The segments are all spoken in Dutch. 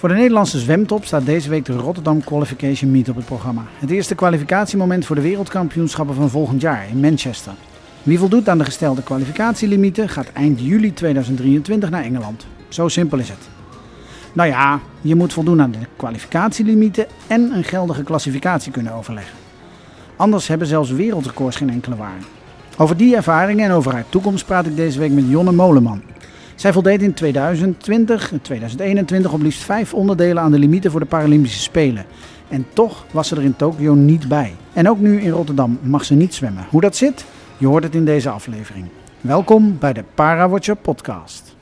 Voor de Nederlandse zwemtop staat deze week de Rotterdam Qualification Meet op het programma. Het eerste kwalificatiemoment voor de wereldkampioenschappen van volgend jaar in Manchester. Wie voldoet aan de gestelde kwalificatielimieten gaat eind juli 2023 naar Engeland. Zo simpel is het. Nou ja, je moet voldoen aan de kwalificatielimieten en een geldige klassificatie kunnen overleggen. Anders hebben zelfs wereldrecords geen enkele waarde. Over die ervaringen en over haar toekomst praat ik deze week met Jonne Moleman. Zij voldeed in 2020 en 2021 op liefst vijf onderdelen aan de limieten voor de Paralympische Spelen. En toch was ze er in Tokio niet bij. En ook nu in Rotterdam mag ze niet zwemmen. Hoe dat zit, je hoort het in deze aflevering. Welkom bij de Parawatcher podcast.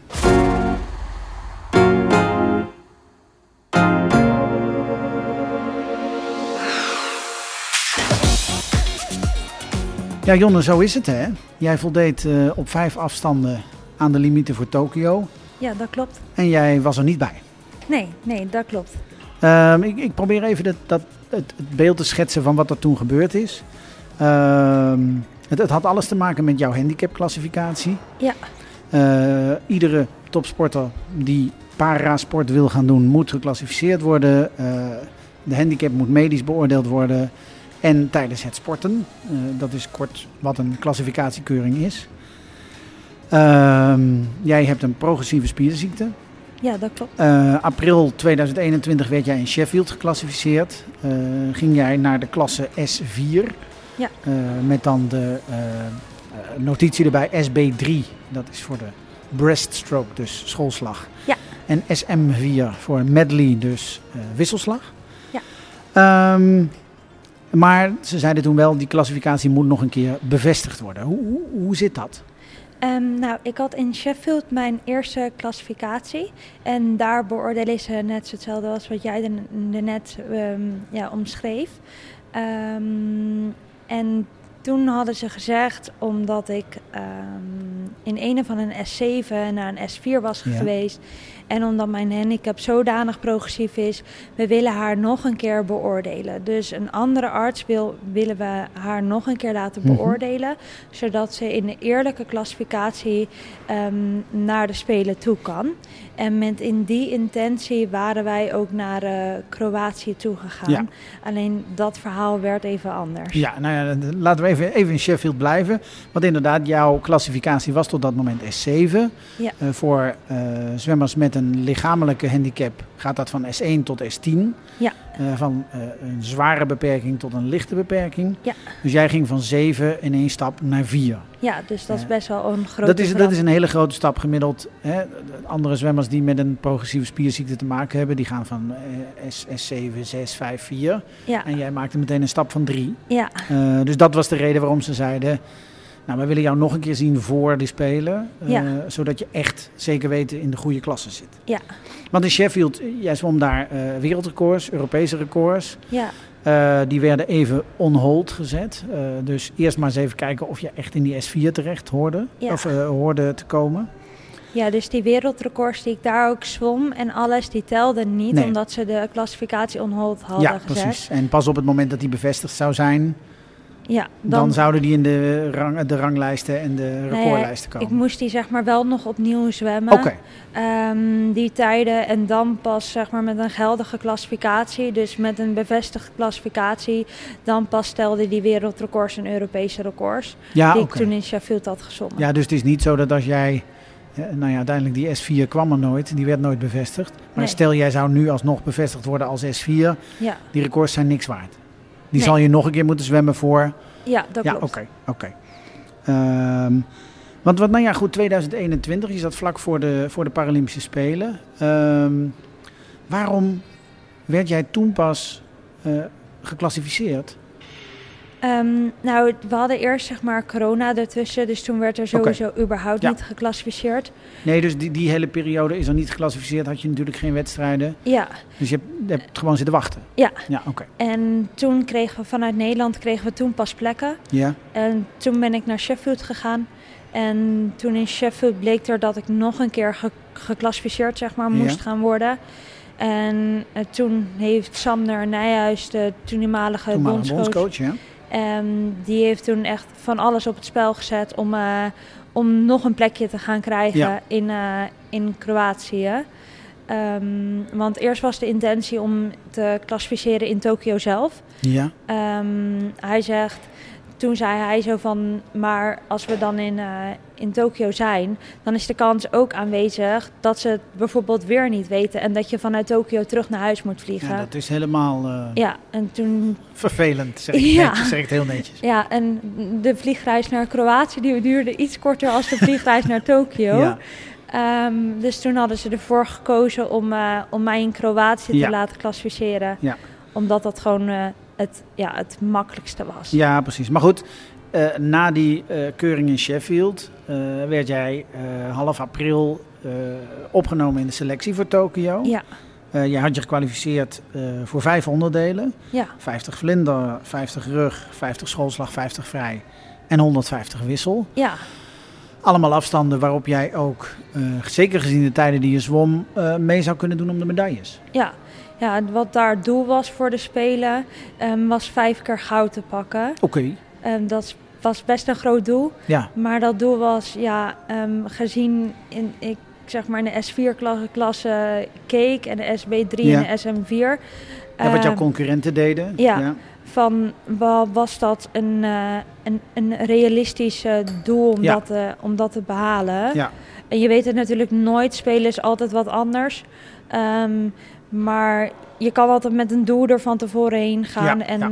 Ja, Jonne, zo is het hè. Jij voldeed uh, op vijf afstanden aan de limieten voor Tokio. Ja, dat klopt. En jij was er niet bij? Nee, nee, dat klopt. Um, ik, ik, probeer even dat, dat, het, het, beeld te schetsen van wat er toen gebeurd is. Um, het, het, had alles te maken met jouw handicapclassificatie. Ja. Uh, iedere topsporter die parasport wil gaan doen, moet geclassificeerd worden. Uh, de handicap moet medisch beoordeeld worden. En tijdens het sporten, uh, dat is kort wat een klassificatiekeuring is. Uh, jij hebt een progressieve spierziekte. Ja, dat klopt. Uh, april 2021 werd jij in Sheffield geclassificeerd. Uh, ging jij naar de klasse S4. Ja. Uh, met dan de notitie erbij SB3. Dat is voor de breaststroke, dus schoolslag. Ja. En SM4 voor medley, dus wisselslag. Ja. Um, maar ze zeiden toen wel, die klassificatie moet nog een keer bevestigd worden. Hoe, hoe, hoe zit dat? Um, nou, ik had in Sheffield mijn eerste klassificatie. En daar beoordelen ze net hetzelfde als wat jij er net um, ja, omschreef. Um, en toen hadden ze gezegd, omdat ik in een van een S7 naar een S4 was ja. geweest. En omdat mijn handicap zodanig progressief is, we willen haar nog een keer beoordelen. Dus een andere arts wil, willen we haar nog een keer laten Mhm. beoordelen. Zodat ze in de eerlijke klassificatie um, naar de Spelen toe kan. En met in die intentie waren wij ook naar uh, Kroatië toegegaan. Ja. Alleen dat verhaal werd even anders. Ja, nou ja, laten we even, even in Sheffield blijven. Want inderdaad, jouw klassificatie was tot dat moment S7. Ja. Uh, voor uh, zwemmers met een lichamelijke handicap gaat dat van S1 tot S10. Ja. Uh, van een zware beperking tot een lichte beperking. Ja. Dus jij ging van 7 in één stap naar 4. Ja, dus dat is best wel een grote dat is, dat is een hele grote stap gemiddeld. Hè. Andere zwemmers die met een progressieve spierziekte te maken hebben, die gaan van S, S7, 6, 5, 4. Ja. En jij maakte meteen een stap van 3. Ja. Dus dat was de reden waarom ze zeiden, nou, we willen jou nog een keer zien voor de Spelen. Uh, ja. Zodat je echt zeker weten in de goede klasse zit. Ja. Want in Sheffield, jij zwom daar uh, wereldrecords, Europese records. Ja. Uh, die werden even on hold gezet. Dus eerst maar eens even kijken of je echt in die S4 terecht hoorde. Ja. Of hoorde te komen. Ja, dus die wereldrecords die ik daar ook zwom en alles, die telden niet. Nee. Omdat ze de klassificatie on hold hadden ja, gezet. precies. En pas op het moment dat die bevestigd zou zijn... Ja, dan, dan, zouden die in de, rang, de ranglijsten en de recordlijsten komen. Ik moest die zeg maar wel nog opnieuw zwemmen. Oké. Okay. Um, die tijden en dan pas zeg maar met een geldige klassificatie. Dus met een bevestigde klassificatie. Dan pas stelde die wereldrecords en Europese records. Ja, die okay. ik toen in Sheffield had gezongen. Ja, dus het is niet zo dat als jij... Nou ja, uiteindelijk die S4 kwam er nooit. Die werd nooit bevestigd. Maar nee. stel jij zou nu alsnog bevestigd worden als S4. Ja. Die records zijn niks waard. Die nee. zal je nog een keer moeten zwemmen voor... Ja, dat ja, klopt. oké. Okay, okay. um, want wat, nou ja, goed, 2021, je zat vlak voor de, voor de Paralympische Spelen. Um, waarom werd jij toen pas uh, geclassificeerd? Um, nou, we hadden eerst zeg maar corona ertussen, dus toen werd er sowieso okay. überhaupt ja. niet geclassificeerd. Nee, dus die, die hele periode is er niet geclassificeerd, had je natuurlijk geen wedstrijden. Ja. Dus je hebt, je hebt gewoon zitten wachten. Ja. Ja, oké. Okay. En toen kregen we vanuit Nederland kregen we toen pas plekken. Ja. En toen ben ik naar Sheffield gegaan. En toen in Sheffield bleek er dat ik nog een keer ge geclassificeerd zeg maar, moest Ja. gaan worden. En uh, toen heeft Sander Nijhuis, de toenmalige Toenmalige bondscoach, bondscoach, ja. Um, die heeft toen echt van alles op het spel gezet om, uh, om nog een plekje te gaan krijgen Ja. in, uh, in Kroatië. Ehm, want eerst was de intentie om te klassificeren in Tokio zelf. Ja. Ehm, hij zegt, toen zei hij zo van, maar als we dan in, uh, in Tokio zijn, dan is de kans ook aanwezig dat ze het bijvoorbeeld weer niet weten en dat je vanuit Tokio terug naar huis moet vliegen. Ja, dat is helemaal uh, ja, en toen... vervelend, zeg ik, Ja. netjes, zeg ik het heel netjes. Ja, en de vliegreis naar Kroatië die duurde iets korter als de vliegreis naar Tokio. Ja. Ehm, dus toen hadden ze ervoor gekozen om, eh, om mij in Kroatië Ja. te laten klassificeren. Ja. Omdat dat gewoon eh, het, ja, het makkelijkste was. Ja, precies. Maar goed, eh, na die eh, keuring in Sheffield eh, werd jij half april opgenomen in de selectie voor Tokio. Ja, je had je gekwalificeerd voor vijf onderdelen. ja, 50 vlinder, 50 rug, 50 schoolslag, 50 vrij en 150 wissel. ja, Allemaal afstanden waarop jij ook, zeker gezien de tijden die je zwom, mee zou kunnen doen om de medailles. ja. Ja, wat daar het doel was voor de Spelen, ehm, was vijf keer goud te pakken. Oké, Ehm, dat was best een groot doel. ja. Maar dat doel was, ja, ehm, gezien in, ik zeg maar in de S4-klasse klasse keek en de SB3 Ja. en de SM4. ja wat jouw concurrenten deden. ja. van wa- was dat een, eh, een, een realistisch doel om, Ja. dat, te- om dat te behalen. Ja. En je weet het natuurlijk nooit, spelen is altijd wat anders. Ehm, maar je kan altijd met een doel er van tevoren heen gaan Ja, en ja.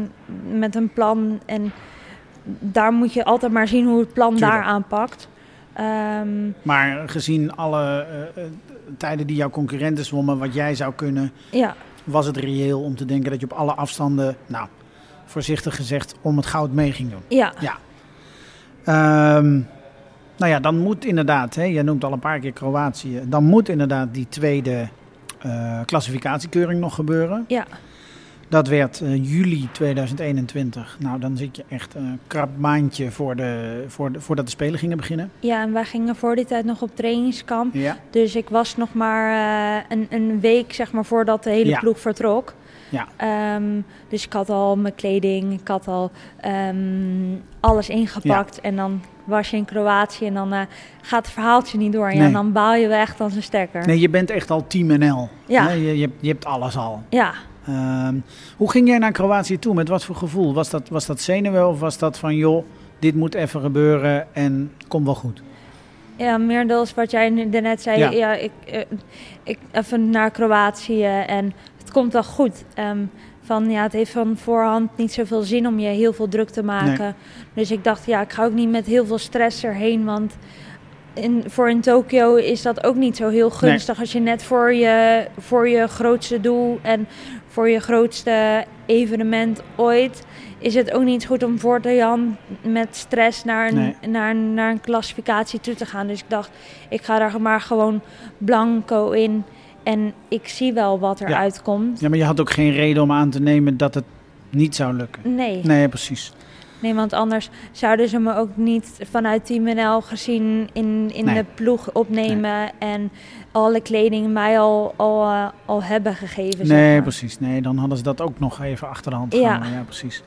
met een plan. En daar moet je altijd maar zien hoe het plan Tuurlijk. daar aanpakt. Ehm, Maar gezien alle eh, eh, tijden die jouw concurrenten zwommen, wat jij zou kunnen, ja, was het reëel om te denken dat je op alle afstanden, nou, voorzichtig gezegd, om het goud mee ging doen. ja, Ehm, nou ja, dan moet inderdaad, hè, jij noemt al een paar keer Kroatië, dan moet inderdaad die tweede klassificatiekeuring nog gebeuren. ja, Dat werd eh, juli 2021. Nou, dan zit je echt een krap maandje voor de, voor de, voordat de Spelen gingen beginnen. ja, en wij gingen voor die tijd nog op trainingskamp. Ja. Dus ik was nog maar eh, een, een week zeg maar, voordat de hele Ja. ploeg vertrok. Ja. Ehm, dus ik had al mijn kleding, ik had al ehm, alles ingepakt. En dan was je in Kroatië en dan eh, gaat het verhaaltje niet door. En ja, dan baal je weg als een stekker. Nee, je bent echt al Team NL. Ja. Je, je, hebt, je hebt alles al. Ja, Ehm, hoe ging jij naar Kroatië toe? Met wat voor gevoel? Was dat, was dat zenuwen of was dat van, joh, dit moet even gebeuren en komt wel goed? ja, meer dan wat jij net zei. Ja. Ja. ik, eh, ik even naar Kroatië en het komt wel goed. Ehm, van, ja, het heeft van voorhand niet zoveel zin om je heel veel druk te maken. Dus ik dacht, ja, ik ga ook niet met heel veel stress erheen. Want in, voor in Tokio is dat ook niet zo heel gunstig. Als je net voor je, voor je grootste doel en voor je grootste evenement ooit... is het ook niet goed om voor de Jan met stress naar een, Nee. naar, naar een klassificatie toe te gaan. Dus ik dacht, ik ga daar maar gewoon blanco in... En ik zie wel wat Ja. eruit komt. Ja, maar je had ook geen reden om aan te nemen dat het niet zou lukken. Nee. Nee, precies. Nee, want anders zouden ze me ook niet vanuit Team NL gezien in, in Nee. de ploeg opnemen en alle kleding mij al, al, eh, al hebben gegeven. zeg Nee, maar. precies. Nee, dan hadden ze dat ook nog even achter de hand Ja. gehouden. Ja, precies.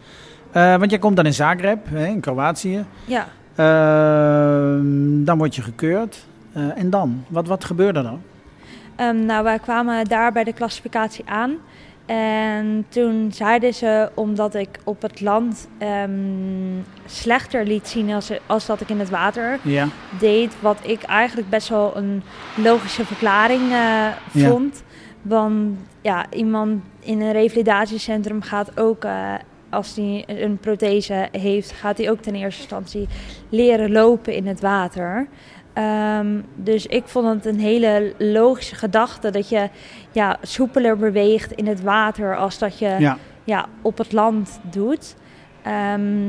Eh, want jij komt dan in Zagreb, hè, in Kroatië. Ja, Ehm, dan word je gekeurd. Eh, en dan? Wat, wat gebeurde er? Ehm, nou, wij kwamen daar bij de klassificatie aan. En toen zeiden ze, omdat ik op het land ehm, slechter liet zien als, als dat ik in het water Ja, deed, wat ik eigenlijk best wel een logische verklaring eh, vond. Want ja, iemand in een revalidatiecentrum gaat ook, eh, als hij een prothese heeft, gaat hij ook ten eerste instantie leren lopen in het water. Ehm, dus ik vond het een hele logische gedachte dat je ja, soepeler beweegt in het water als dat je ja. ja, op het land doet. Ehm,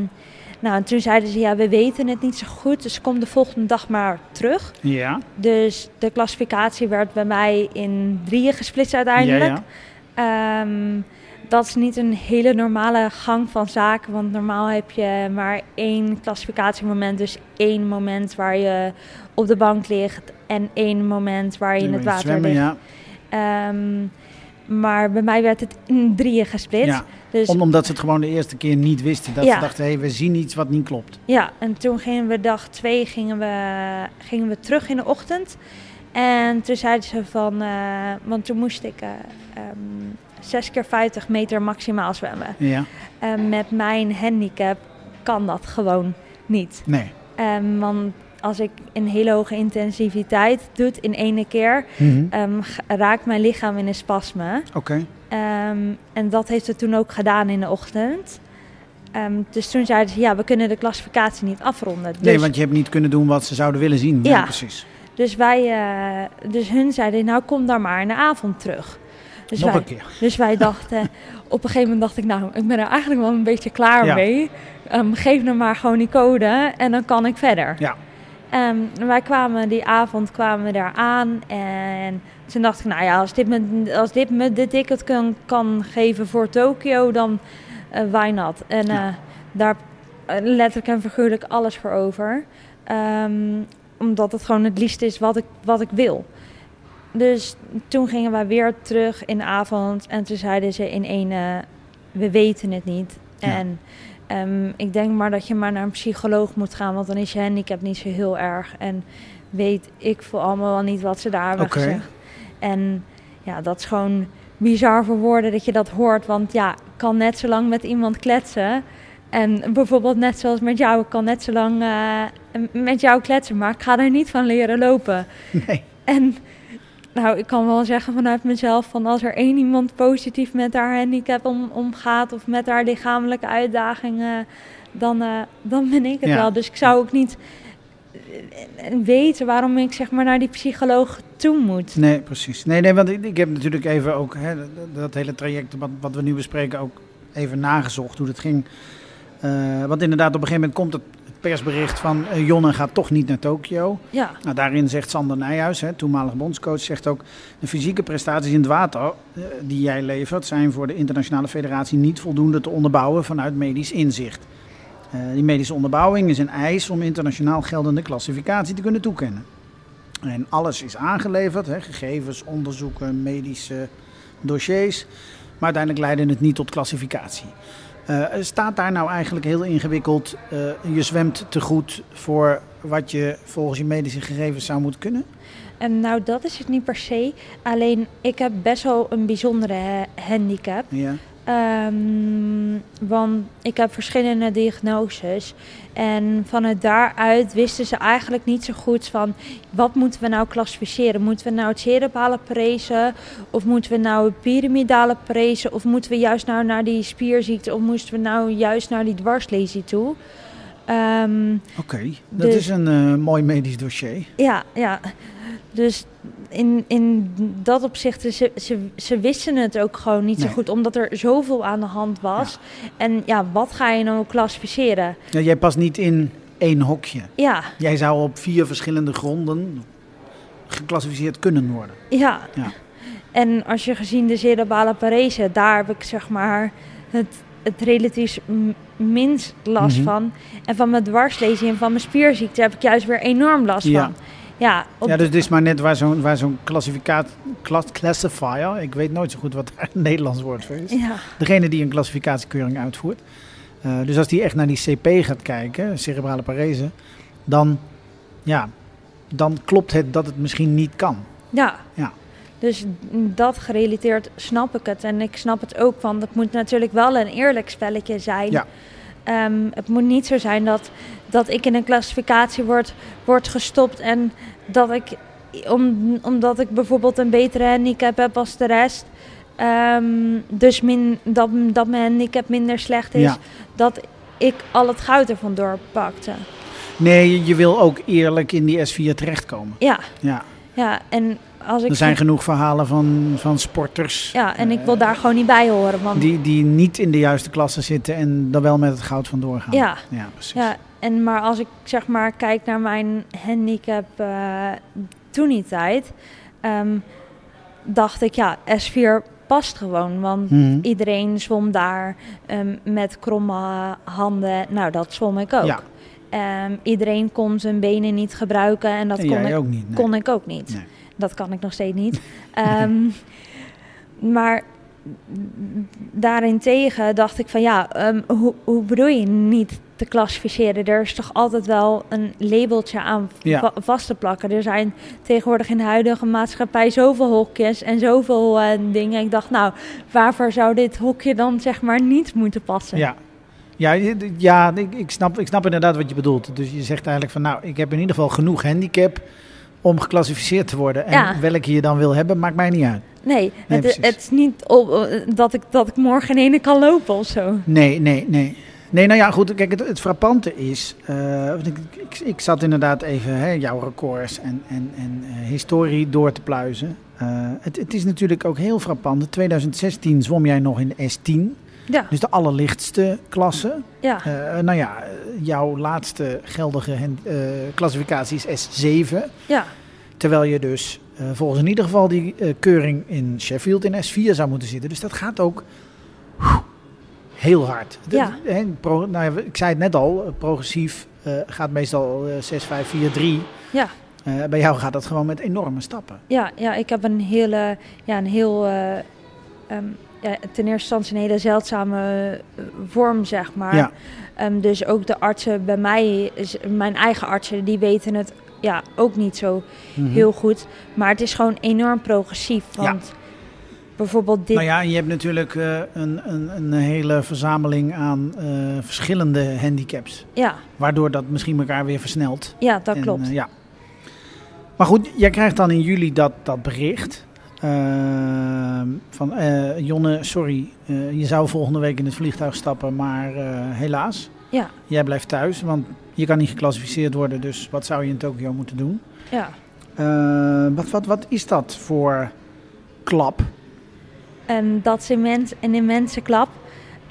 nou, en toen zeiden ze, ja, we weten het niet zo goed, dus kom de volgende dag maar terug. ja. Dus de klassificatie werd bij mij in drieën gesplitst uiteindelijk. Ja, ja. Ehm, dat is niet een hele normale gang van zaken, want normaal heb je maar één klassificatiemoment. Dus één moment waar je op de bank ligt en één moment waar je in het water Zwemmen, ligt. ja. Ehm, maar bij mij werd het in drieën gesplitst. Ja, Dus om- omdat ze het gewoon de eerste keer niet wisten. Dat Ja. ze dachten, hé, we zien iets wat niet klopt. Ja, en toen gingen we dag twee gingen we, gingen we terug in de ochtend. En toen zeiden ze van, eh, want toen moest ik eh, ehm, 6 keer 50 meter maximaal zwemmen. Ja. Met mijn handicap kan dat gewoon niet. Nee. Ehm, want als ik een hele hoge intensiviteit doe in ene keer, g- raakt mijn lichaam in een spasme. Oké. Ehm, en dat heeft het toen ook gedaan in de ochtend. Dus toen zeiden ze, ja, we kunnen de klassificatie niet afronden. Dus, Nee, want je hebt niet kunnen doen wat ze zouden willen zien. Ja, Ja. precies. dus wij, eh, dus hun zeiden, nou kom dan maar in de avond terug. Dus Nog wij, een keer. Dus wij dachten, op een gegeven moment dacht ik, nou, ik ben er eigenlijk wel een beetje klaar Ja. mee. Ehm, geef me maar gewoon die code en dan kan ik verder. Ja. Ehm, wij kwamen die avond kwamen we daar aan en toen dacht ik, nou ja, als dit me, als dit me de ticket kan, kan geven voor Tokio, dan eh why not? En Ja. eh, daar eh, letterlijk en figuurlijk alles voor over. Ehm, omdat het gewoon het liefst is wat ik, wat ik wil. Dus toen gingen wij weer terug in de avond en toen zeiden ze in één, eh, we weten het niet. Ja. En ehm, ik denk maar dat je maar naar een psycholoog moet gaan, want dan is je handicap niet zo heel erg. En weet ik voor allemaal wel niet wat ze daar hebben gezegd. En ja, dat is gewoon bizar voor woorden dat je dat hoort. Want ja, ik kan net zo lang met iemand kletsen. En bijvoorbeeld net zoals met jou, ik kan net zo lang eh, met jou kletsen, maar ik ga er niet van leren lopen. Nee. En nou, ik kan wel zeggen vanuit mezelf van als er één iemand positief met haar handicap om, omgaat of met haar lichamelijke uitdagingen, dan, eh, dan ben ik het Ja. wel. Dus ik zou ook niet eh, weten waarom ik zeg maar naar die psycholoog toe moet. Nee, precies. Nee, nee, want ik, ik heb natuurlijk even ook hè, dat, dat hele traject wat, wat we nu bespreken ook even nagezocht hoe dat ging. Eh, want inderdaad, op een gegeven moment komt het persbericht van eh, Jonne gaat toch niet naar Tokio. Ja, Nou, daarin zegt Sander Nijhuis, hè, toenmalig bondscoach, zegt ook... de fysieke prestaties in het water eh, die jij levert... zijn voor de internationale federatie niet voldoende te onderbouwen vanuit medisch inzicht. Eh, die medische onderbouwing is een eis om internationaal geldende klassificatie te kunnen toekennen. En alles is aangeleverd, hè, gegevens, onderzoeken, medische dossiers... maar uiteindelijk leidde het niet tot klassificatie. Eh, staat daar nou eigenlijk heel ingewikkeld, eh, je zwemt te goed voor wat je volgens je medische gegevens zou moeten kunnen? en nou dat is het niet per se. Alleen ik heb best wel een bijzondere ha- handicap. Ja. Ehm, want ik heb verschillende diagnoses. En vanuit daaruit wisten ze eigenlijk niet zo goed van... wat moeten we nou klassificeren? Moeten we nou het cerebrale parese? Of moeten we nou het piramidale parese? Of moeten we juist nou naar die spierziekte? Of moesten we nou juist naar die dwarslesie toe? Ehm, Oké, dat Dus- is een eh, mooi medisch dossier. ja, ja. Dus in, in dat opzicht, ze, ze, ze wisten het ook gewoon niet Nee. zo goed, omdat er zoveel aan de hand was. En ja, wat ga je nou klassificeren? Ja, jij past niet in één hokje. Ja, Jij zou op vier verschillende gronden geclassificeerd kunnen worden. ja. Ja. En als je gezien de cerebrale parese, daar heb ik zeg maar het, het relatief minst last Mhm. van. En van mijn dwarslesie en van mijn spierziekte heb ik juist weer enorm last Ja. van. Ja, Ja, dus het is maar net waar zo'n waar zo'n classifier, ik weet nooit zo goed wat daar het Nederlands woord voor is. ja. Degene die een klassificatiekeuring uitvoert. Eh, dus als die echt naar die CP gaat kijken, cerebrale parese, dan, ja, dan klopt het dat het misschien niet kan. Ja. Ja. Dus dat gerelateerd snap ik het. En ik snap het ook, want het moet natuurlijk wel een eerlijk spelletje zijn. Ja. Ehm, het moet niet zo zijn dat, dat ik in een klassificatie word, word gestopt en dat ik, om, omdat ik bijvoorbeeld een betere handicap heb als de rest, ehm, dus min, dat, dat mijn handicap minder slecht is, Ja. dat ik al het goud ervan doorpakte. Nee, je- je wil ook eerlijk in die S4 terechtkomen. Ja, Ja. ja, en als ik... Er zijn genoeg verhalen van, van sporters ja, en ik wil daar gewoon niet bij horen, want... die, die niet in de juiste klasse zitten en er wel met het goud vandoor gaan. Ja. ja precies. Ja, en maar als ik zeg maar kijk naar mijn handicap eh toen die tijd, ehm, dacht ik ja, S4 past gewoon. Want Mhm. iedereen zwom daar ehm, met kromme handen. Nou, dat zwom ik ook. Ja. Ehm, iedereen kon zijn benen niet gebruiken en dat En kon, ik, ook niet. nee. kon ik ook niet. Nee. Dat kan ik nog steeds niet. Ehm, maar daarentegen dacht ik van ja, ehm, hoe, hoe bedoel je niet te klassificeren. Er is toch altijd wel een labeltje aan Ja. va- vast te plakken. Er zijn tegenwoordig in de huidige maatschappij zoveel hokjes en zoveel eh, dingen. Ik dacht, nou, waarvoor zou dit hokje dan zeg maar niet moeten passen? Ja, ja, ja ik, ik, snap, ik snap inderdaad wat je bedoelt. Dus je zegt eigenlijk van, nou, ik heb in ieder geval genoeg handicap om geclassificeerd te worden. En Ja. welke je dan wil hebben, maakt mij niet uit. Nee, het, is niet op, eh, dat, ik, dat ik morgen in ene kan lopen of zo. Nee, nee, nee. Nee, nou ja, goed. Kijk, het, het frappante is. eh, ik, ik, ik zat inderdaad even hè, jouw records en, en, en eh, historie door te pluizen. Het, het is natuurlijk ook heel frappant. In 2016 zwom jij nog in de S10, Ja, dus de allerlichtste klasse. ja, Eh, nou ja, jouw laatste geldige eh, klassificatie is S7. ja, Terwijl je dus eh, volgens in ieder geval die eh, keuring in Sheffield in S4 zou moeten zitten. Dus dat gaat ook heel hard. De- Ja. pro- nou ja, ik zei het net al, progressief eh, gaat meestal eh 6, 5, 4, 3. ja. Bij jou gaat dat gewoon met enorme stappen. Ja, ja, ik heb een hele, ja, een heel, ehm, ja, ten eerste instantie een hele zeldzame eh, vorm, zeg maar. Ja. Ehm, dus ook de artsen bij mij, is- mijn eigen artsen, die weten het ja, ook niet zo Mhm. heel goed. Maar het is gewoon enorm progressief. Ja. Want bijvoorbeeld dit... Nou ja, je hebt natuurlijk eh, een, een, een hele verzameling aan eh, verschillende handicaps. ja, Waardoor dat misschien elkaar weer versnelt. ja, dat En, klopt. ja. Maar goed, jij krijgt dan in juli dat, dat bericht. Ehm, van eh, Jonne, sorry, eh, je zou volgende week in het vliegtuig stappen, maar eh, helaas, ja, jij blijft thuis, want je kan niet geclassificeerd worden, dus wat zou je in Tokio moeten doen? ja. Eh, wat, wat, wat is dat voor klap? En dat is immens, een immense klap.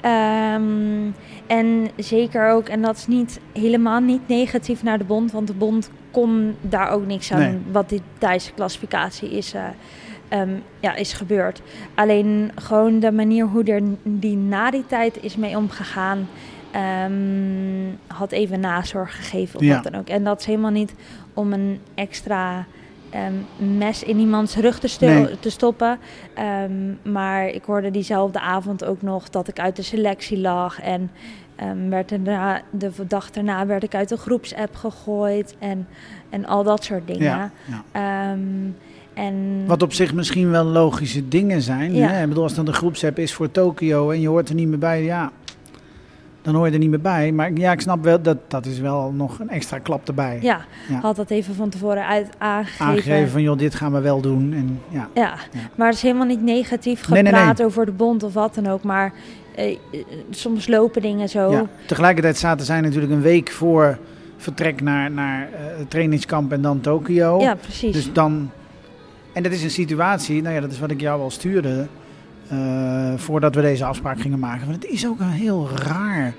Ehm, en zeker ook, en dat is niet, helemaal niet negatief naar de bond, want de bond kon daar ook niks aan Nee. wat die Thaise klassificatie is, ehm, ja, is gebeurd. Alleen gewoon de manier hoe er die na die tijd is mee omgegaan, ehm, had even nazorg gegeven of Ja. wat dan ook. En dat is helemaal niet om een extra ehm, mes in iemands rug te, Nee. te stoppen. Maar ik hoorde diezelfde avond ook nog dat ik uit de selectie lag. En werd er daarna, de dag daarna werd ik uit de groepsapp gegooid. En, en al dat soort dingen. Ja, ja. En Wat op zich misschien wel logische dingen zijn. Ja. Hè? Ik bedoel, als dan de groepsapp is voor Tokio en je hoort er niet meer bij, ja, dan hoor je er niet meer bij. Maar ja, ik snap wel, dat, dat is wel nog een extra klap erbij. ja, Ja. had dat even van tevoren uit aangegeven. Aangegeven van, joh, dit gaan we wel doen. En, ja. Ja, Ja. maar het is helemaal niet negatief Nee, nee, gepraat nee. over de bond of wat dan ook. Maar eh, eh, soms lopen dingen zo. Ja. Tegelijkertijd zaten zij natuurlijk een week voor vertrek naar, naar eh, het trainingskamp en dan Tokio. Ja, precies. Dus dan... En dat is een situatie, nou ja, dat is wat ik jou al stuurde... eh, voordat we deze afspraak gingen maken. Want het is ook een heel raar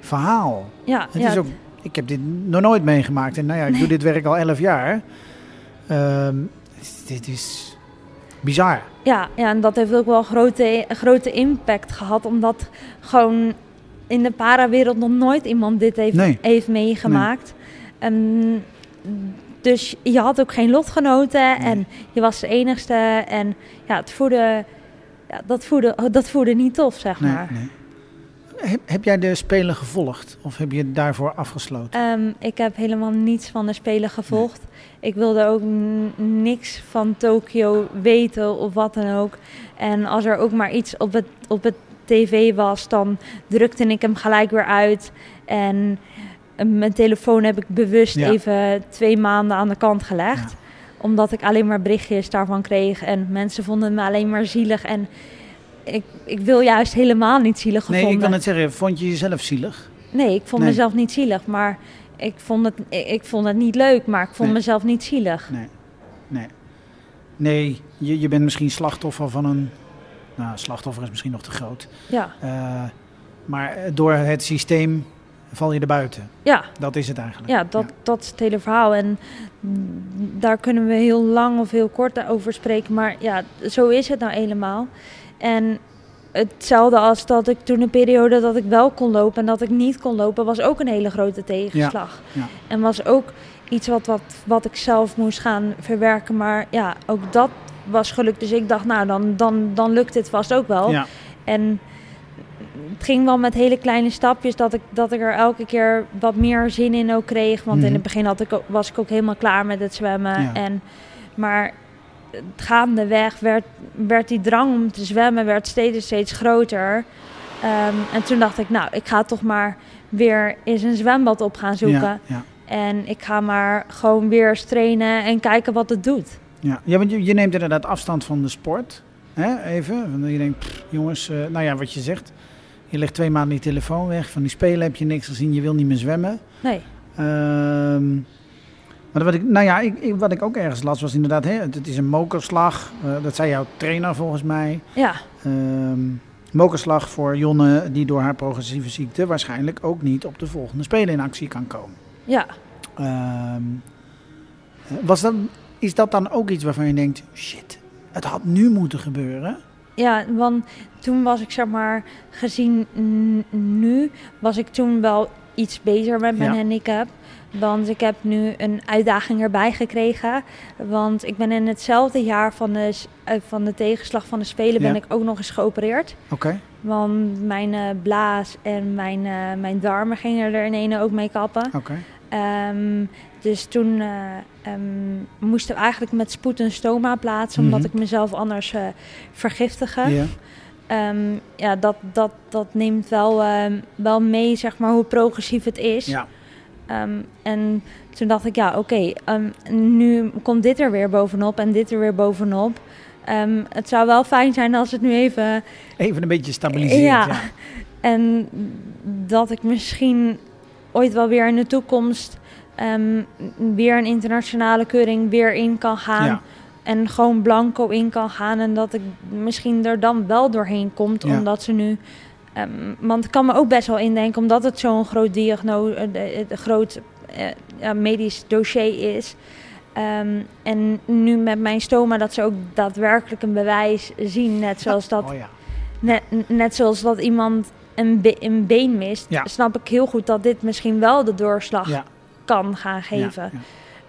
verhaal. ja, Het ja, is ook, ik heb dit nog nooit meegemaakt. En nou ja, ik doe dit werk al elf jaar. Ehm, dit is bizar. Ja, ja, en dat heeft ook wel grote, grote impact gehad, omdat gewoon in de parawereld nog nooit iemand dit heeft, Nee. heeft meegemaakt. Dus je had ook geen lotgenoten Nee. en je was de enigste. En ja, het voelde, ja, dat, voelde, dat voelde niet tof, zeg maar. nee. Heb, heb jij de Spelen gevolgd? Of heb je daarvoor afgesloten? Ehm, ik heb helemaal niets van de Spelen gevolgd. Ik wilde ook niks van Tokio weten of wat dan ook. En als er ook maar iets op het, op het tv was, dan drukte ik hem gelijk weer uit. En mijn telefoon heb ik bewust Ja. even twee maanden aan de kant gelegd. Ja. Omdat ik alleen maar berichtjes daarvan kreeg. En mensen vonden me alleen maar zielig. En ik, ik wil juist helemaal niet zielig nee, gevonden. ik kan het zeggen. Vond je jezelf zielig? Nee, ik vond Nee. mezelf niet zielig, maar ik vond het, ik, vond het niet leuk, maar ik vond Nee. mezelf niet zielig. Nee. Nee. Nee, je, je bent misschien slachtoffer van een... Nou, slachtoffer is misschien nog te groot. Ja, Eh, maar door het systeem val je er buiten. ja, Dat is het eigenlijk. ja, dat, dat is het hele verhaal. En daar kunnen we heel lang of heel kort over spreken, maar ja, zo is het nou helemaal. En hetzelfde als dat ik toen een periode dat ik wel kon lopen en dat ik niet kon lopen, was ook een hele grote tegenslag. ja. En was ook iets wat, wat, wat ik zelf moest gaan verwerken. Maar ja, ook dat was gelukt. Dus ik dacht, nou, dan, dan, dan lukt dit vast ook wel. Ja. En het ging wel met hele kleine stapjes dat ik, dat ik er elke keer wat meer zin in ook kreeg. Want in Mhm. het begin had ik, ook- was ik ook helemaal klaar met het zwemmen. Ja. En, maar gaandeweg werd, werd die drang om te zwemmen werd steeds, steeds groter. Ehm, en toen dacht ik, nou, ik ga toch maar weer eens een zwembad op gaan zoeken. Ja, ja, En ik ga maar gewoon weer eens trainen en kijken wat het doet. ja. ja want je, je neemt inderdaad afstand van de sport. Hè? Even. Want je denkt, pff, jongens, eh, nou ja, wat je zegt. Je legt twee maanden je telefoon weg. Van die spelen heb je niks gezien. Je wil niet meer zwemmen. Nee, Ehm, maar wat ik, nou ja, ik, ik- wat ik ook ergens las was inderdaad, hè, het, het is een mokerslag. Eh, dat zei jouw trainer volgens mij. ja, Ehm mokerslag voor Jonne, die door haar progressieve ziekte waarschijnlijk ook niet op de volgende Spelen in actie kan komen. ja. Ehm, was dat, is dat dan ook iets waarvan je denkt, shit, het had nu moeten gebeuren? Ja, want toen was ik zeg maar, gezien nu, was ik toen wel iets beter met mijn Ja. handicap. Want ik heb nu een uitdaging erbij gekregen. Want ik ben in hetzelfde jaar van de, eh, van de tegenslag van de Spelen ben ik ook nog eens geopereerd. Oké, Want mijn eh, blaas en mijn, eh, mijn darmen gingen er in ene ook mee kappen. oké. Ehm, dus toen eh, ehm, moesten we eigenlijk met spoed een stoma plaatsen, omdat Mhm. ik mezelf anders vergiftige. Ja, Ehm, ja, dat, dat, dat neemt wel, ehm, wel mee, zeg maar, hoe progressief het is. ja, Ehm, en toen dacht ik, ja, oké, nu komt dit er weer bovenop en dit er weer bovenop. Het zou wel fijn zijn als het nu even even een beetje stabiliseert. Ja. Ja. en dat ik misschien ooit wel weer in de toekomst weer een internationale keuring weer in kan gaan. Ja. En gewoon blanco in kan gaan. En dat ik misschien er dan wel doorheen komt. Ja. Omdat ze nu. ehm, want ik kan me ook best wel indenken, omdat het zo'n groot diagnose, groot eh, ja, medisch dossier is. Ehm, en nu met mijn stoma dat ze ook daadwerkelijk een bewijs zien. Net zoals dat Oh ja. Net, net zoals dat iemand een, be- een been mist, Ja. snap ik heel goed dat dit misschien wel de doorslag kan gaan geven.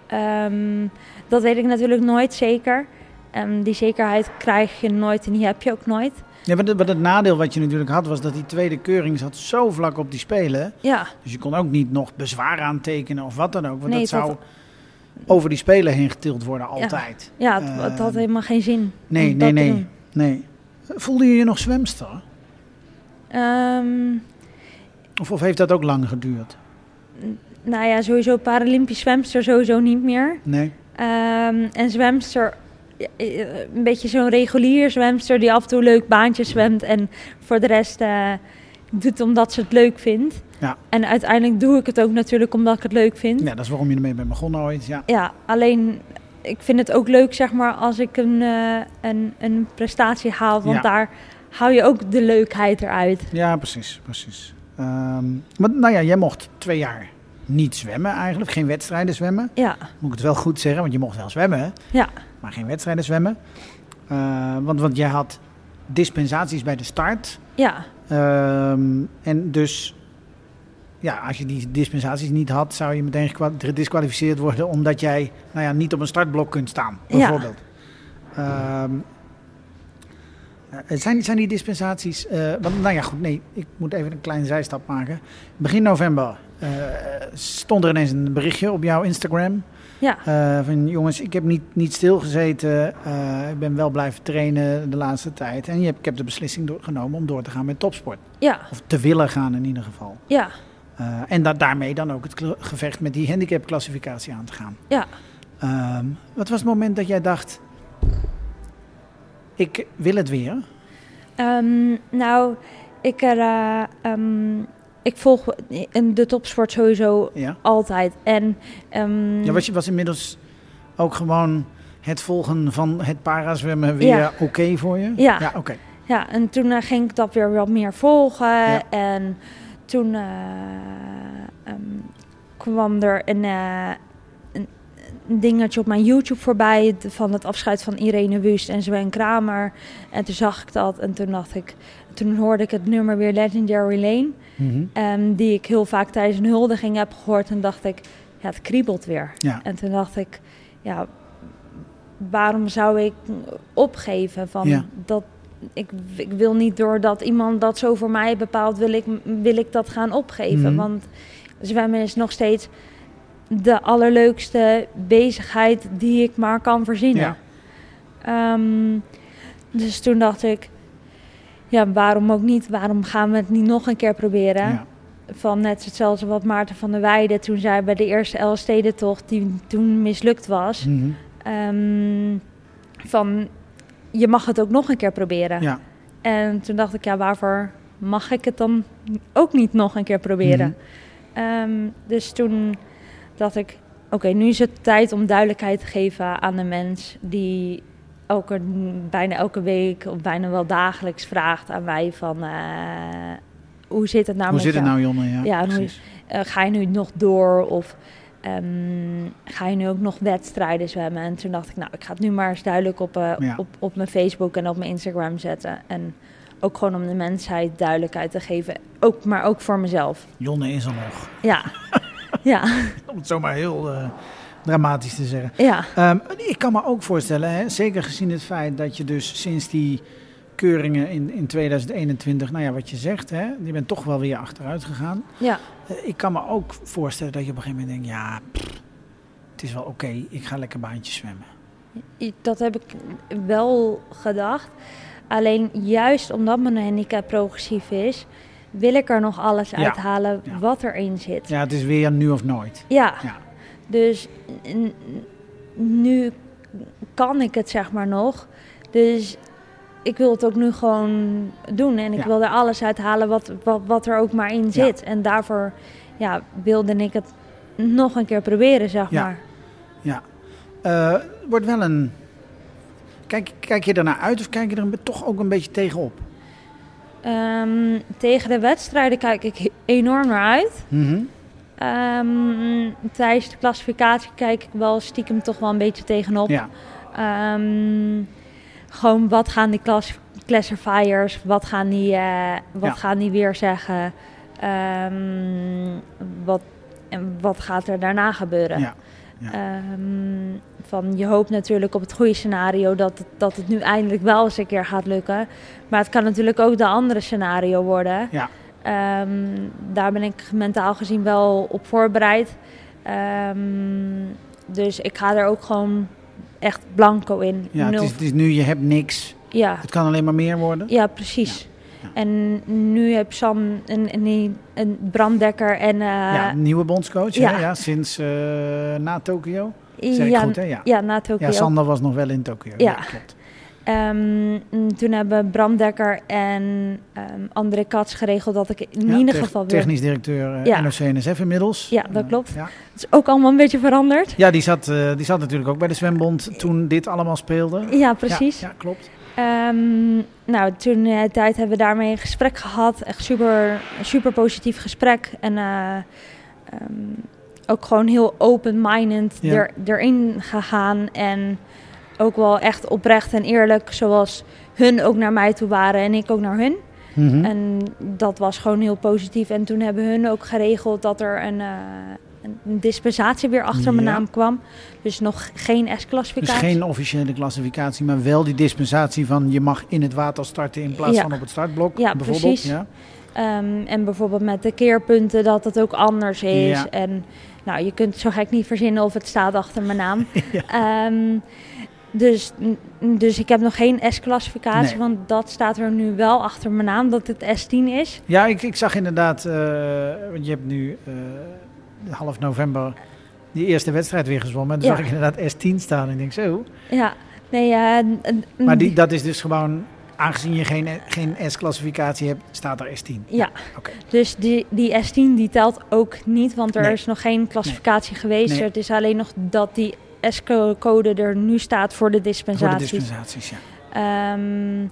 Ja, Ehm, dat weet ik natuurlijk nooit zeker. Ehm, die zekerheid krijg je nooit en die heb je ook nooit. Ja, wat, het, nadeel wat je natuurlijk had, was dat die tweede keuring zat zo vlak op die spelen. Ja, Dus je kon ook niet nog bezwaar aantekenen of wat dan ook. Want Nee, dat het zou over die spelen heen getild worden, altijd. ja het, het had Ehm, helemaal geen zin. Nee, nee, nee, nee. Voelde je je nog zwemster? Of, of heeft dat ook lang geduurd? Nou ja, sowieso Paralympisch zwemster sowieso niet meer. Nee? Ehm, en zwemster, eh, een beetje zo'n regulier zwemster die af en toe leuk baantje zwemt en voor de rest eh, doet omdat ze het leuk vindt. Ja. En uiteindelijk doe ik het ook natuurlijk omdat ik het leuk vind. Ja, dat is waarom je ermee bent begonnen ooit. Ja, Ja, alleen ik vind het ook leuk zeg maar als ik een, eh, een, een prestatie haal, want Ja. daar hou je ook de leukheid eruit. ja precies, precies. Ehm, maar nou ja, jij mocht twee jaar niet zwemmen eigenlijk, geen wedstrijden zwemmen. Ja, Moet ik het wel goed zeggen, want je mocht wel zwemmen, ja, maar geen wedstrijden zwemmen. Eh, want, want jij had dispensaties bij de start. ja, Ehm, en dus, ja, als je die dispensaties niet had, zou je meteen gedisqualificeerd worden omdat jij nou ja, niet op een startblok kunt staan, bijvoorbeeld. Ehm, eh, zijn, zijn die dispensaties, eh, want, nou ja goed, nee, ik moet even een kleine zijstap maken. Begin november eh, stond er ineens een berichtje op jouw Instagram. ja, Eh, van jongens, ik heb niet, niet stilgezeten. eh, ik ben wel blijven trainen de laatste tijd. En je hebt, ik heb de beslissing door, genomen om door te gaan met topsport. ja, Of te willen gaan in ieder geval. ja, Eh, en da daarmee dan ook het gevecht met die handicapclassificatie aan te gaan. ja. Ehm, wat was het moment dat jij dacht, ik wil het weer? Ehm, nou, ik, ehm, ik volg in de topsport sowieso Ja. altijd. En ehm, ja was, je, was inmiddels ook gewoon het volgen van het parazwemmen weer Ja. oké voor je? Ja. Ja, oké. Ja, en toen eh, ging ik dat weer wat meer volgen. Ja. En toen eh, kwam er een dingetje op mijn YouTube voorbij van het afscheid van Irene Wust en Sven Kramer. En toen zag ik dat en toen dacht ik, toen hoorde ik het nummer weer Legendary Lane, Mhm. ehm, die ik heel vaak tijdens een huldiging heb gehoord. En dacht ik, ja, het kriebelt weer. Ja. En toen dacht ik, ja, waarom zou ik opgeven van Ja. dat ik, ik wil niet doordat iemand dat zo voor mij bepaalt, wil ik, wil ik dat gaan opgeven. Mhm. Want zwemmen is nog steeds de allerleukste bezigheid die ik maar kan verzinnen. Ja. Ehm, dus toen dacht ik, ja, waarom ook niet? Waarom gaan we het niet nog een keer proberen? Ja. Van net hetzelfde wat Maarten van der Weijden toen zei bij de eerste Elfstedentocht, die toen mislukt was. Mhm. Ehm, van, je mag het ook nog een keer proberen. ja. En toen dacht ik, ja, waarvoor mag ik het dan ook niet nog een keer proberen? Mhm. Ehm, dus toen dacht ik, oké, nu is het tijd om duidelijkheid te geven aan de mens die elke, bijna elke week of bijna wel dagelijks vraagt aan mij van, eh, hoe zit het nou Hoe zit het nou, Jonne? Ja, Ja, hoe-. Eh, ga je nu nog door of ehm, ga je nu ook nog wedstrijden zwemmen? En toen dacht ik, nou, ik ga het nu maar eens duidelijk op, eh, Ja. op, op mijn Facebook en op mijn Instagram zetten. En ook gewoon om de mensheid duidelijkheid te geven, ook, maar ook voor mezelf. Jonne is er nog. Ja, ja, Om het zomaar heel eh, dramatisch te zeggen. ja, Ehm, ik kan me ook voorstellen, hè, zeker gezien het feit dat je dus sinds die keuringen in, in 2021, nou ja, wat je zegt, hè, je bent toch wel weer achteruit gegaan. ja. Eh, ik kan me ook voorstellen dat je op een gegeven moment denkt, ja, pff, het is wel oké, ik ga lekker baantjes zwemmen. Dat heb ik wel gedacht. Alleen juist omdat mijn handicap progressief is, wil ik er nog alles Ja, uithalen ja. wat erin zit. Ja, het is weer nu of nooit. Ja, Ja. dus nu kan ik het zeg maar nog. Dus ik wil het ook nu gewoon doen. En ik wil er alles uithalen wat, wat, wat er ook maar in zit. En daarvoor ja, wilde ik het nog een keer proberen, zeg maar. Ja. Eh, wordt wel een... Kijk, kijk je ernaar uit of kijk je er een, toch ook een beetje tegenop? Ehm, tegen de wedstrijden kijk ik enorm naar uit. Mhm. Ehm, tijdens de klassificatie kijk ik wel stiekem toch wel een beetje tegenop. Ja, Ehm, gewoon wat gaan die class classifiers, wat gaan die, eh, wat Ja. gaan die weer zeggen? Wat, en wat gaat er daarna gebeuren? ja. Ja. Ehm, van, je hoopt natuurlijk op het goede scenario dat het, dat het nu eindelijk wel eens een keer gaat lukken. Maar het kan natuurlijk ook de andere scenario worden. Ja. Ehm, daar ben ik mentaal gezien wel op voorbereid. Ehm, dus ik ga er ook gewoon echt blanco in. ja het, is, het is nu, je hebt niks. ja. Het kan alleen maar meer worden. ja, precies. Ja. En nu heb Sam een, een, een Bram Dekker en... eh, ja, nieuwe bondscoach, ja. Hè? Ja, sinds eh, na Tokio. Zeg ik ja, goed, hè? Ja. ja, na Tokio. Ja, Sander was nog wel in Tokio. Ja. klopt. Ehm, toen hebben Bram Dekker en ehm André Kats geregeld dat ik in ieder geval weer... Technisch directeur eh, Ja. NOC-NSF inmiddels. Ja, dat klopt. Ja, Het is ook allemaal een beetje veranderd. ja die, zat, die zat natuurlijk ook bij de zwembond toen dit allemaal speelde. Ja, precies. Ja, klopt. Ehm, nou, toen eh, tijd hebben we daarmee een gesprek gehad. Echt super, super positief gesprek. En eh, ehm, ook gewoon heel open-minded Ja. er, erin gegaan. En ook wel echt oprecht en eerlijk. Zoals hun ook naar mij toe waren en ik ook naar hun. Mhm. En dat was gewoon heel positief. En toen hebben hun ook geregeld dat er een, eh, een dispensatie weer achter mijn naam kwam. Dus nog geen Dus S-klassificatie. geen officiële klassificatie, maar wel die dispensatie van je mag in het water starten in plaats Ja. van op het startblok. Ja, bijvoorbeeld. precies. Ja. Ehm, en bijvoorbeeld met de keerpunten dat het ook anders is. Ja. En nou, je kunt zo gek niet verzinnen of het staat achter mijn naam. Ehm, dus, dus ik heb nog geen S-klassificatie, Nee. want dat staat er nu wel achter mijn naam, dat het S10 is. Ja, ik, ik zag inderdaad, eh, want je hebt nu eh, half november die eerste wedstrijd weer gezwommen. En toen Ja. zag ik inderdaad S10 staan en ik denk zo. Ja, nee, n- Maar die, dat is dus gewoon, aangezien je geen, geen S-klassificatie hebt, staat er S10. Ja, Oké. dus die, die S10 die telt ook niet, want er Nee. is nog geen klassificatie geweest. Nee. Het is alleen nog dat die S-code er nu staat voor de Voor de dispensaties. dispensaties, ja. Ehm,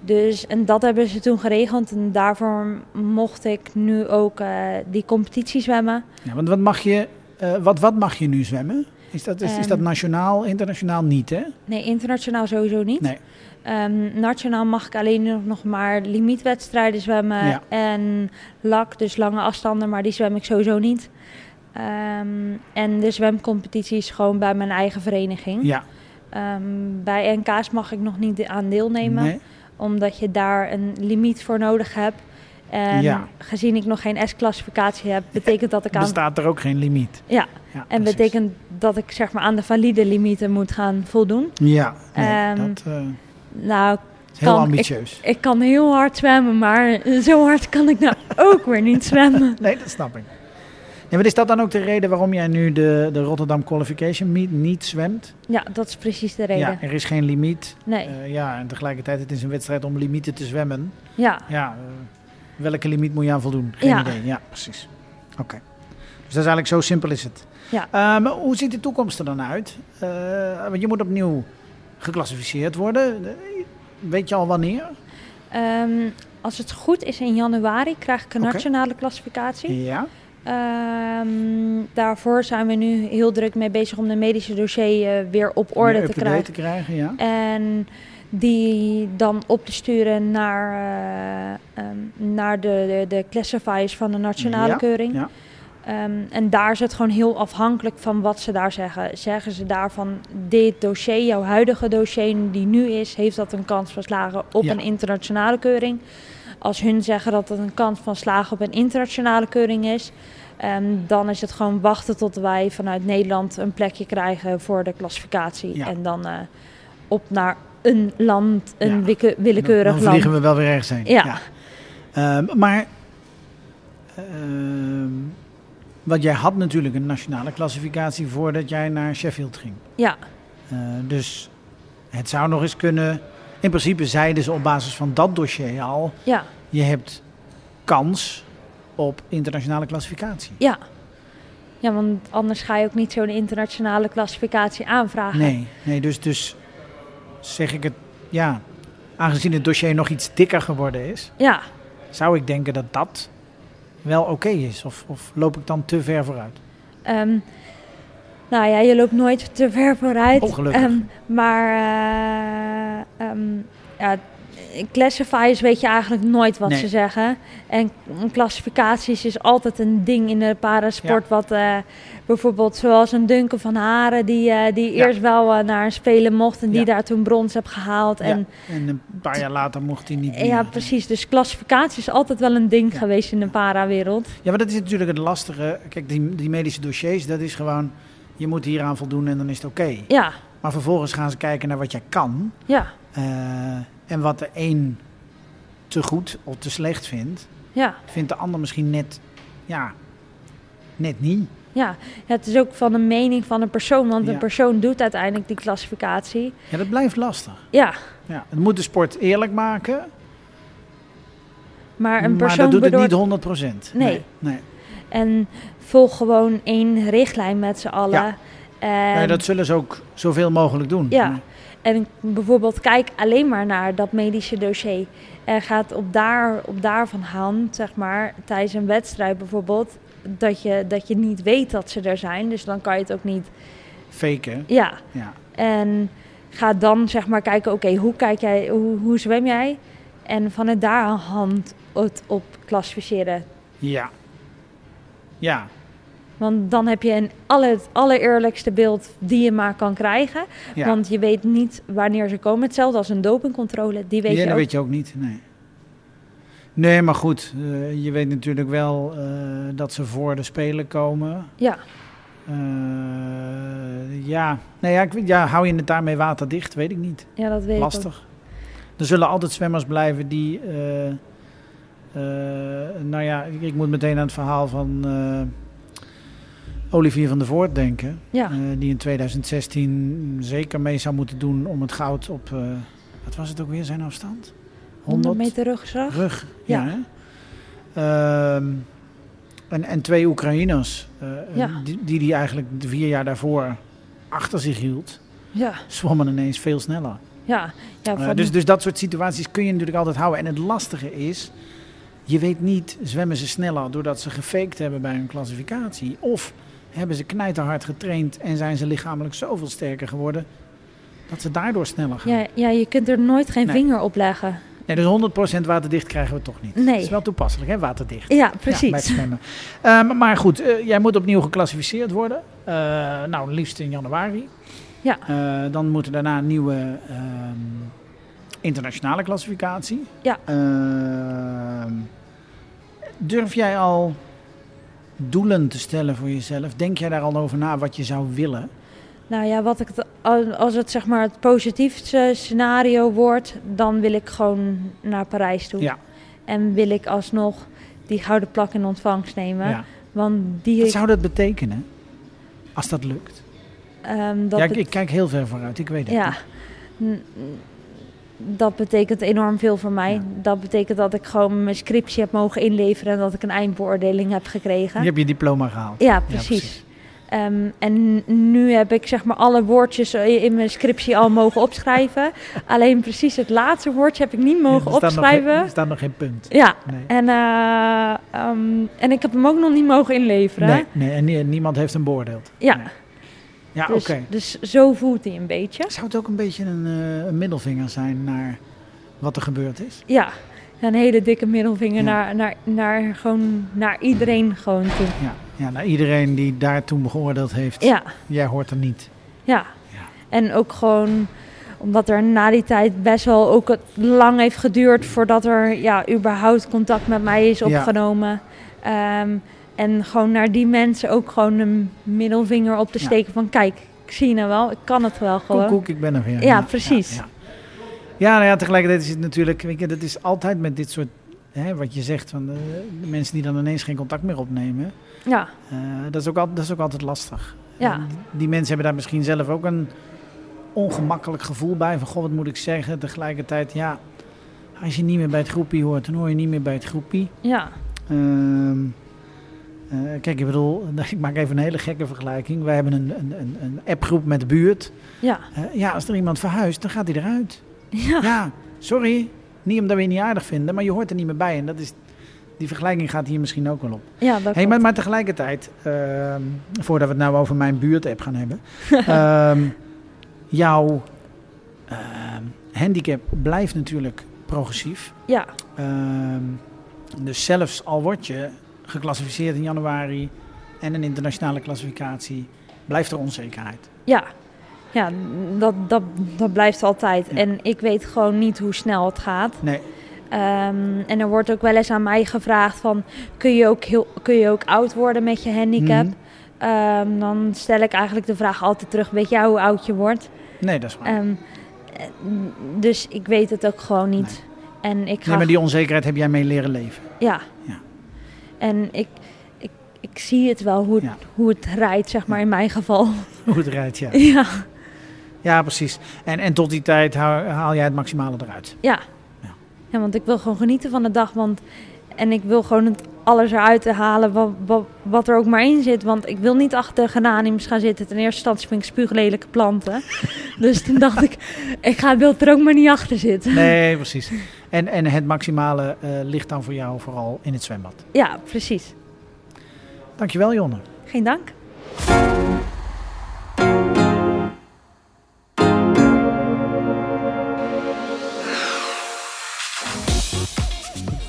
dus, en dat hebben ze toen geregeld. En daarvoor mocht ik nu ook eh, die competitie zwemmen. ja want wat mag, je, eh, wat, wat mag je nu zwemmen? Is dat, is, is dat Ehm. nationaal, internationaal niet, hè? Nee, internationaal sowieso niet. Nee. Ehm, nationaal mag ik alleen nog, nog maar limietwedstrijden zwemmen. Ja. En lak, dus lange afstanden, maar die zwem ik sowieso niet. Ehm, en de zwemcompetities gewoon bij mijn eigen vereniging. Ja. Bij NK's mag ik nog niet aan deelnemen. Nee. Omdat je daar een limiet voor nodig hebt. En Ja. gezien ik nog geen S-classificatie heb, betekent dat ik aan... Bestaat er ook geen limiet. Ja, Ja, en precies. betekent dat ik zeg maar aan de valide limieten moet gaan voldoen. Ja, nee, Ehm, dat eh, Nou, is heel kan- ambitieus. ik kan heel hard zwemmen, maar zo hard kan ik nou ook weer niet zwemmen. Nee, dat snap ik. Maar is dat dan ook de reden waarom jij nu de, de Rotterdam Qualification Meet niet zwemt? Ja, dat is precies de reden. Ja, er is geen limiet. Nee, Eh, ja, en tegelijkertijd het is een wedstrijd om limieten te zwemmen. ja. Ja, eh, welke limiet moet je aan voldoen? Geen Ja. idee. Ja, precies. Oké. Dus dat is eigenlijk zo simpel is het. Ja. Eh, maar hoe ziet de toekomst er dan uit? Eh, want je moet opnieuw geclassificeerd worden. Weet je al wanneer? Ehm, als het goed is in januari krijg ik een nationale klassificatie. Ja. Ehm, daarvoor zijn we nu heel druk mee bezig om de medische dossier eh, weer op orde te krijgen. te krijgen, ja. En die dan op te sturen naar, eh, ehm, naar de, de, de classifiers van de nationale Ja, keuring. ja. Ehm, en daar is het gewoon heel afhankelijk van wat ze daar zeggen. Zeggen ze daar van dit dossier, jouw huidige dossier die nu is, heeft dat een kans van slagen op Ja. een internationale keuring? Als hun zeggen dat het een kans van slagen op een internationale keuring is, ehm, dan is het gewoon wachten tot wij vanuit Nederland een plekje krijgen voor de klassificatie. Ja. En dan eh, op naar een land, een Ja. willekeurig dan, dan land. vliegen we wel weer ergens heen. Ja. Ehm, maar, ehm, want jij had natuurlijk een nationale klassificatie voordat jij naar Sheffield ging. Ja, Eh, dus het zou nog eens kunnen. In principe zeiden ze op basis van dat dossier al: ja, je hebt kans op internationale klassificatie. ja. Ja, want anders ga je ook niet zo'n internationale klassificatie aanvragen. Nee, nee dus, dus zeg ik het, ja, aangezien het dossier nog iets dikker geworden is, Ja, zou ik denken dat dat wel oké is. Of, of loop ik dan te ver vooruit? Ehm, nou ja, je loopt nooit te ver vooruit. Oh, gelukkig. Ehm, maar ehm, ja, classifiers weet je eigenlijk nooit wat Nee. ze zeggen. En klassificaties is altijd een ding in de parasport. Wat eh, bijvoorbeeld zoals een Duncan van Haren, die, eh, die Ja. eerst wel eh, naar een spelen mocht en die Ja. daar toen brons heeft gehaald. En ja. En een paar jaar later mocht hij niet meer. ja, precies. Dus klassificatie is altijd wel een ding Ja. geweest in de parawereld. Ja, maar dat is natuurlijk het lastige. Kijk, die, die medische dossiers, dat is gewoon... Je moet hieraan voldoen en dan is het oké. Ja, Maar vervolgens gaan ze kijken naar wat jij kan. ja, en wat de een te goed of te slecht vindt, ja. vindt de ander misschien net, ja, net niet. Ja, het is ook van de mening van een persoon, want Ja. een persoon doet uiteindelijk die klassificatie. Ja, dat blijft lastig. Ja, Ja, het moet de sport eerlijk maken, maar een maar persoon dat doet het niet 100%. Nee. nee. nee. En volg gewoon één richtlijn met z'n allen. Ja. En, Nee, dat zullen ze ook zoveel mogelijk doen. Ja. En bijvoorbeeld kijk alleen maar naar dat medische dossier. En gaat op, daar, op daarvan hand, zeg maar, tijdens een wedstrijd bijvoorbeeld, dat je, dat je niet weet dat ze er zijn. Dus dan kan je het ook niet. Faken. Ja, Ja. En ga dan zeg maar kijken, oké, hoe kijk jij, hoe, hoe zwem jij? En vanuit daar aan hand het op klassificeren. Ja. Ja. Want dan heb je een alle, het allereerlijkste beeld die je maar kan krijgen. ja. Want je weet niet wanneer ze komen. Hetzelfde als een dopingcontrole, die weet ja, je dat ook. weet je ook niet. Nee. Nee, maar goed. eh, je weet natuurlijk wel eh, dat ze voor de Spelen komen. Ja, Eh, ja. Nee, ja, ik, ja, hou je het daarmee waterdicht? Weet ik niet. ja, dat weet ik. Lastig. Er zullen altijd zwemmers blijven die... nou ja, ik, ik moet meteen aan het verhaal van Olivier van der Voort denken. Ja, Eh, die in 2016 zeker mee zou moeten doen om het goud op... eh, wat was het ook weer, zijn afstand? 100 meter rugslag. Rug, ja. Ja. Ehm, en, en twee Oekraïners, eh, Ja. die, die die eigenlijk de vier jaar daarvoor achter zich hield, Ja, zwommen ineens veel sneller. ja. van, dus, dus dat soort situaties kun je natuurlijk altijd houden. En het lastige is, je weet niet, zwemmen ze sneller doordat ze gefaked hebben bij hun klassificatie? Of hebben ze knijterhard getraind en zijn ze lichamelijk zoveel sterker geworden dat ze daardoor sneller gaan? ja, ja, je kunt er nooit geen Nee. vinger op leggen. Nee, dus 100% waterdicht krijgen we toch niet. Nee. Dat is wel toepasselijk, hè, waterdicht. Ja, Ja, precies. zwemmen. Ehm, maar goed, eh, jij moet opnieuw geclassificeerd worden. Eh, nou, liefst in januari. Ja. Eh, dan moeten daarna nieuwe ehm, internationale klassificatie. Ja. Ehm, durf jij al doelen te stellen voor jezelf? Denk jij daar al over na wat je zou willen? Nou ja, wat ik als het zeg maar het positiefste scenario wordt, dan wil ik gewoon naar Parijs toe. Ja. En wil ik alsnog die gouden plak in ontvangst nemen. Ja. Want die Wat zou dat betekenen als dat lukt? ehm, dat ja, ik, kijk heel ver vooruit, ik weet het. Ja, N- dat betekent enorm veel voor mij. Ja. Dat betekent dat ik gewoon mijn scriptie heb mogen inleveren en dat ik een eindbeoordeling heb gekregen. Je hebt je diploma gehaald. Ja, precies. Ehm, en nu heb ik zeg maar alle woordjes in mijn scriptie al mogen opschrijven. Alleen precies het laatste woordje heb ik niet mogen er nog opschrijven. er staat nog geen punt. Ja, Nee. en, eh, ehm, en ik heb hem ook nog niet mogen inleveren. Nee, nee, en nie- niemand heeft hem beoordeeld. Ja, Nee. Ja, dus, dus zo voelt hij een beetje. Zou het ook een beetje een, eh, een middelvinger zijn naar wat er gebeurd is? Ja, een hele dikke middelvinger Ja. naar, naar, naar, gewoon, naar iedereen gewoon toe. Ja, ja naar iedereen die daar toen geoordeeld heeft. Ja, Jij hoort er niet. ja. Ja. En ook gewoon omdat er na die tijd best wel ook het lang heeft geduurd voordat er ja, überhaupt contact met mij is Ja. opgenomen. Ehm, en gewoon naar die mensen ook gewoon een middelvinger op te Ja. steken van kijk, ik zie nou wel, ik kan het wel gewoon. Koek, koek, ik ben er weer. Ja, precies. Ja, ja. nou ja, tegelijkertijd is het natuurlijk, weet je, dat is altijd met dit soort, hè, wat je zegt, van de, de mensen die dan ineens geen contact meer opnemen. Ja, eh, dat, is ook al, dat is ook altijd lastig. Ja. En die, mensen hebben daar misschien zelf ook een ongemakkelijk gevoel bij. Van, goh, wat moet ik zeggen? Tegelijkertijd, ja, als je niet meer bij het groepie hoort, dan hoor je niet meer bij het groepie. ja, Ehm, eh, kijk, ik bedoel, ik maak even een hele gekke vergelijking. Wij hebben een, een, een, een appgroep met de buurt. ja, Eh, ja, als er iemand verhuist, dan gaat hij eruit. ja, Ja, sorry. Niet omdat we je niet aardig vinden, maar je hoort er niet meer bij. En dat is, die vergelijking gaat hier misschien ook wel op. ja, dat Hey, klopt. maar, maar tegelijkertijd, ehm, voordat we het nou over mijn buurtapp gaan hebben. ehm, jouw ehm, handicap blijft natuurlijk progressief. Ja, dus zelfs al word je geclassificeerd in januari en een internationale klassificatie, blijft er onzekerheid. ja. Ja, dat, dat, dat blijft altijd. Ja. En ik weet gewoon niet hoe snel het gaat. Nee, Ehm, en er wordt ook wel eens aan mij gevraagd van... kun je ook, heel, kun je ook oud worden met je handicap? Mhm. Ehm, dan stel ik eigenlijk de vraag altijd terug... weet jij hoe oud je wordt? nee, dat is waar. Ehm, eh, dus ik weet het ook gewoon niet. En ik ga... nee, maar die onzekerheid heb jij mee leren leven. Ja. Ja. En ik, ik, ik zie het wel hoe Ja. hoe het rijdt, zeg maar, in mijn geval. Hoe het rijdt, ja. ja. Ja, precies. En, en tot die tijd haal, haal jij het maximale eruit. Ja. Ja. ja, want ik wil gewoon genieten van de dag. Want, en ik wil gewoon het alles eruit te halen wat, wat, wat er ook maar in zit. Want ik wil niet achter geraniums gaan zitten. Ten eerste instantie vind ik spuuglelijke planten. dus toen dacht ik, ik ga wil er ook maar niet achter zitten. Nee, precies. En, en het maximale eh, ligt dan voor jou vooral in het zwembad. Ja, precies. Dankjewel, Jonne. Geen dank.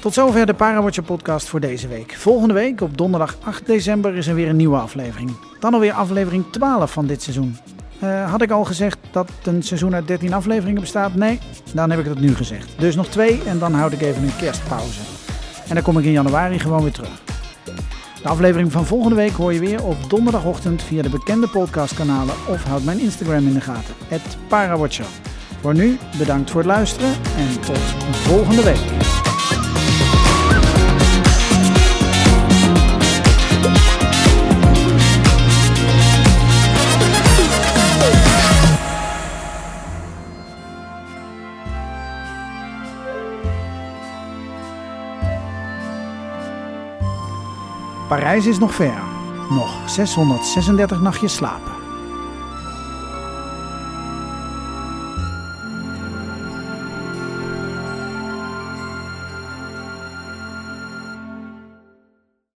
Tot zover de Parawatcher podcast voor deze week. Volgende week, op donderdag 8 december, is er weer een nieuwe aflevering. Dan alweer aflevering 12 van dit seizoen. Eh, had ik al gezegd dat een seizoen uit 13 afleveringen bestaat? Nee, dan heb ik het nu gezegd. Dus nog twee en dan houd ik even een kerstpauze. En dan kom ik in januari gewoon weer terug. De aflevering van volgende week hoor je weer op donderdagochtend via de bekende podcastkanalen of houd mijn Instagram in de gaten, Parawatcher. Voor nu, bedankt voor het luisteren en tot volgende week. Parijs is nog ver. Nog 636 nachtjes slapen.